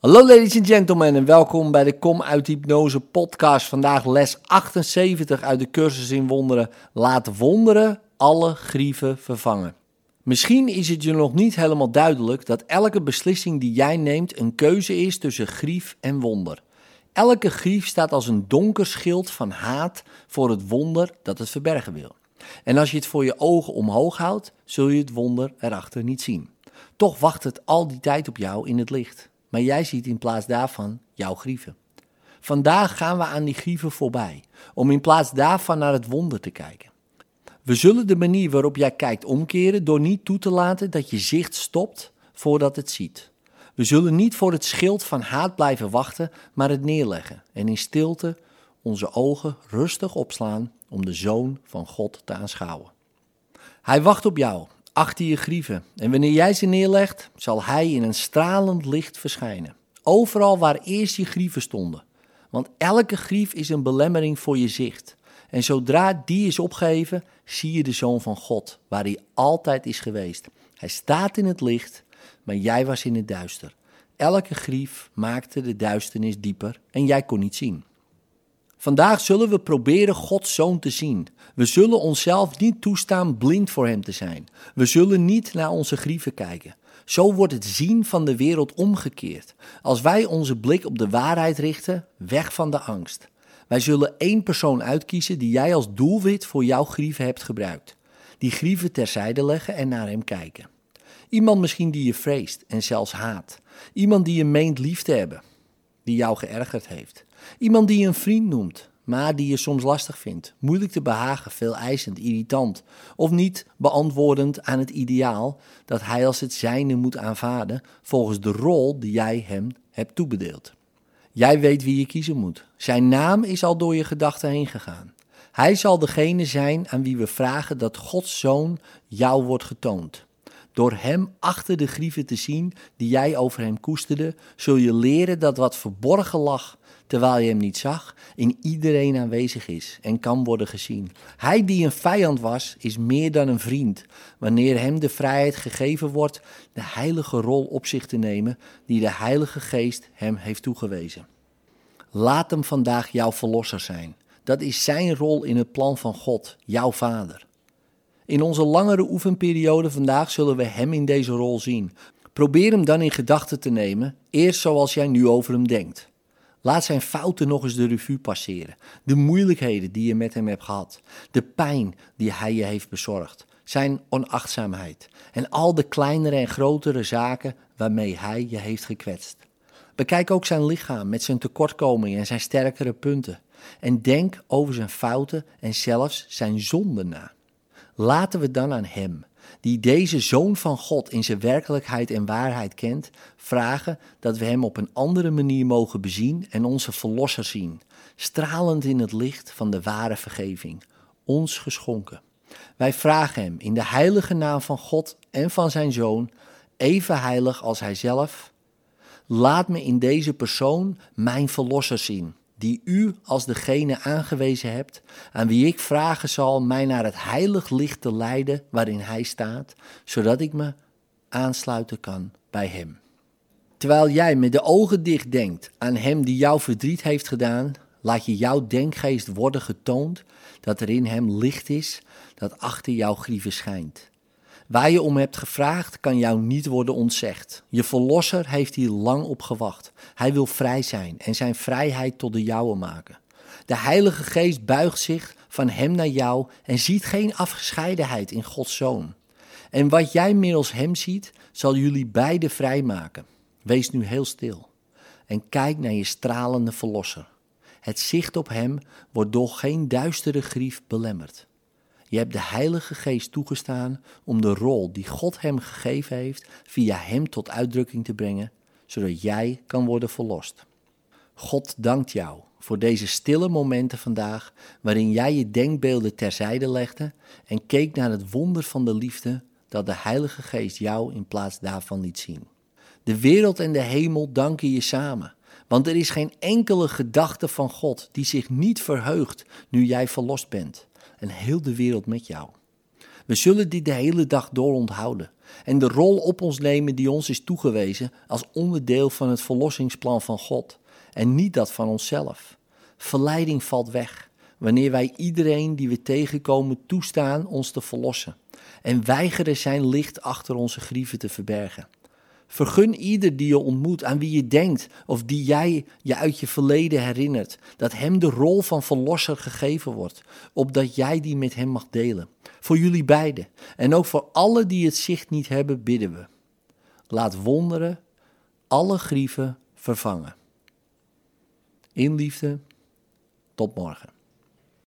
Hallo ladies and gentlemen en welkom bij de Kom uit Hypnose podcast. Vandaag les 78 uit de cursus in wonderen. Laat wonderen alle grieven vervangen. Misschien is het je nog niet helemaal duidelijk dat elke beslissing die jij neemt een keuze is tussen grief en wonder. Elke grief staat als een donker schild van haat voor het wonder dat het verbergen wil. En als je het voor je ogen omhoog houdt, zul je het wonder erachter niet zien. Toch wacht het al die tijd op jou in het licht. Maar jij ziet in plaats daarvan jouw grieven. Vandaag gaan we aan die grieven voorbij, om in plaats daarvan naar het wonder te kijken. We zullen de manier waarop jij kijkt omkeren door niet toe te laten dat je zicht stopt voordat het ziet. We zullen niet voor het schild van haat blijven wachten, maar het neerleggen en in stilte onze ogen rustig opslaan om de Zoon van God te aanschouwen. Hij wacht op jou achter je grieven. En wanneer jij ze neerlegt, zal hij in een stralend licht verschijnen. Overal waar eerst je grieven stonden. Want elke grief is een belemmering voor je zicht. En zodra die is opgeheven, zie je de Zoon van God, waar hij altijd is geweest. Hij staat in het licht, maar jij was in het duister. Elke grief maakte de duisternis dieper en jij kon niet zien. Vandaag zullen we proberen Gods zoon te zien. We zullen onszelf niet toestaan blind voor hem te zijn. We zullen niet naar onze grieven kijken. Zo wordt het zien van de wereld omgekeerd. Als wij onze blik op de waarheid richten, weg van de angst. Wij zullen één persoon uitkiezen die jij als doelwit voor jouw grieven hebt gebruikt. Die grieven terzijde leggen en naar hem kijken. Iemand misschien die je vreest en zelfs haat. Iemand die je meent lief te hebben, die jou geërgerd heeft. Iemand die je een vriend noemt, maar die je soms lastig vindt, moeilijk te behagen, veel eisend, irritant of niet beantwoordend aan het ideaal dat hij als het zijne moet aanvaarden volgens de rol die jij hem hebt toebedeeld. Jij weet wie je kiezen moet. Zijn naam is al door je gedachten heen gegaan. Hij zal degene zijn aan wie we vragen dat Gods zoon jou wordt getoond. Door hem achter de grieven te zien die jij over hem koesterde, zul je leren dat wat verborgen lag terwijl je hem niet zag, in iedereen aanwezig is en kan worden gezien. Hij die een vijand was, is meer dan een vriend, wanneer hem de vrijheid gegeven wordt de heilige rol op zich te nemen die de Heilige Geest hem heeft toegewezen. Laat hem vandaag jouw verlosser zijn. Dat is zijn rol in het plan van God, jouw Vader. In onze langere oefenperiode vandaag zullen we hem in deze rol zien. Probeer hem dan in gedachten te nemen, eerst zoals jij nu over hem denkt. Laat zijn fouten nog eens de revue passeren. De moeilijkheden die je met hem hebt gehad. De pijn die hij je heeft bezorgd. Zijn onachtzaamheid. En al de kleinere en grotere zaken waarmee hij je heeft gekwetst. Bekijk ook zijn lichaam met zijn tekortkomingen en zijn sterkere punten. En denk over zijn fouten en zelfs zijn zonden na. Laten we dan aan hem, die deze Zoon van God in zijn werkelijkheid en waarheid kent, vragen dat we Hem op een andere manier mogen bezien en onze Verlosser zien, stralend in het licht van de ware vergeving, ons geschonken. Wij vragen Hem in de heilige naam van God en van Zijn Zoon, even heilig als Hij zelf, laat me in deze persoon mijn Verlosser zien die u als degene aangewezen hebt, aan wie ik vragen zal mij naar het heilig licht te leiden waarin hij staat, zodat ik me aansluiten kan bij hem. Terwijl jij met de ogen dicht denkt aan hem die jou verdriet heeft gedaan, laat je jouw denkgeest worden getoond dat er in hem licht is dat achter jouw grieven schijnt. Waar je om hebt gevraagd, kan jou niet worden ontzegd. Je verlosser heeft hier lang op gewacht. Hij wil vrij zijn en zijn vrijheid tot de jouwe maken. De Heilige Geest buigt zich van hem naar jou en ziet geen afgescheidenheid in Gods Zoon. En wat jij middels hem ziet, zal jullie beiden vrijmaken. Wees nu heel stil en kijk naar je stralende verlosser. Het zicht op hem wordt door geen duistere grief belemmerd. Je hebt de Heilige Geest toegestaan om de rol die God hem gegeven heeft via hem tot uitdrukking te brengen, zodat jij kan worden verlost. God dankt jou voor deze stille momenten vandaag, waarin jij je denkbeelden terzijde legde en keek naar het wonder van de liefde dat de Heilige Geest jou in plaats daarvan liet zien. De wereld en de hemel danken je samen, want er is geen enkele gedachte van God die zich niet verheugt nu jij verlost bent en heel de wereld met jou. We zullen dit de hele dag door onthouden en de rol op ons nemen die ons is toegewezen als onderdeel van het verlossingsplan van God en niet dat van onszelf. Verleiding valt weg wanneer wij iedereen die we tegenkomen toestaan ons te verlossen en weigeren zijn licht achter onze grieven te verbergen. Vergun ieder die je ontmoet, aan wie je denkt of die jij je uit je verleden herinnert, dat hem de rol van verlosser gegeven wordt, opdat jij die met hem mag delen. Voor jullie beiden en ook voor alle die het zicht niet hebben, bidden we. Laat wonderen alle grieven vervangen. In liefde, tot morgen.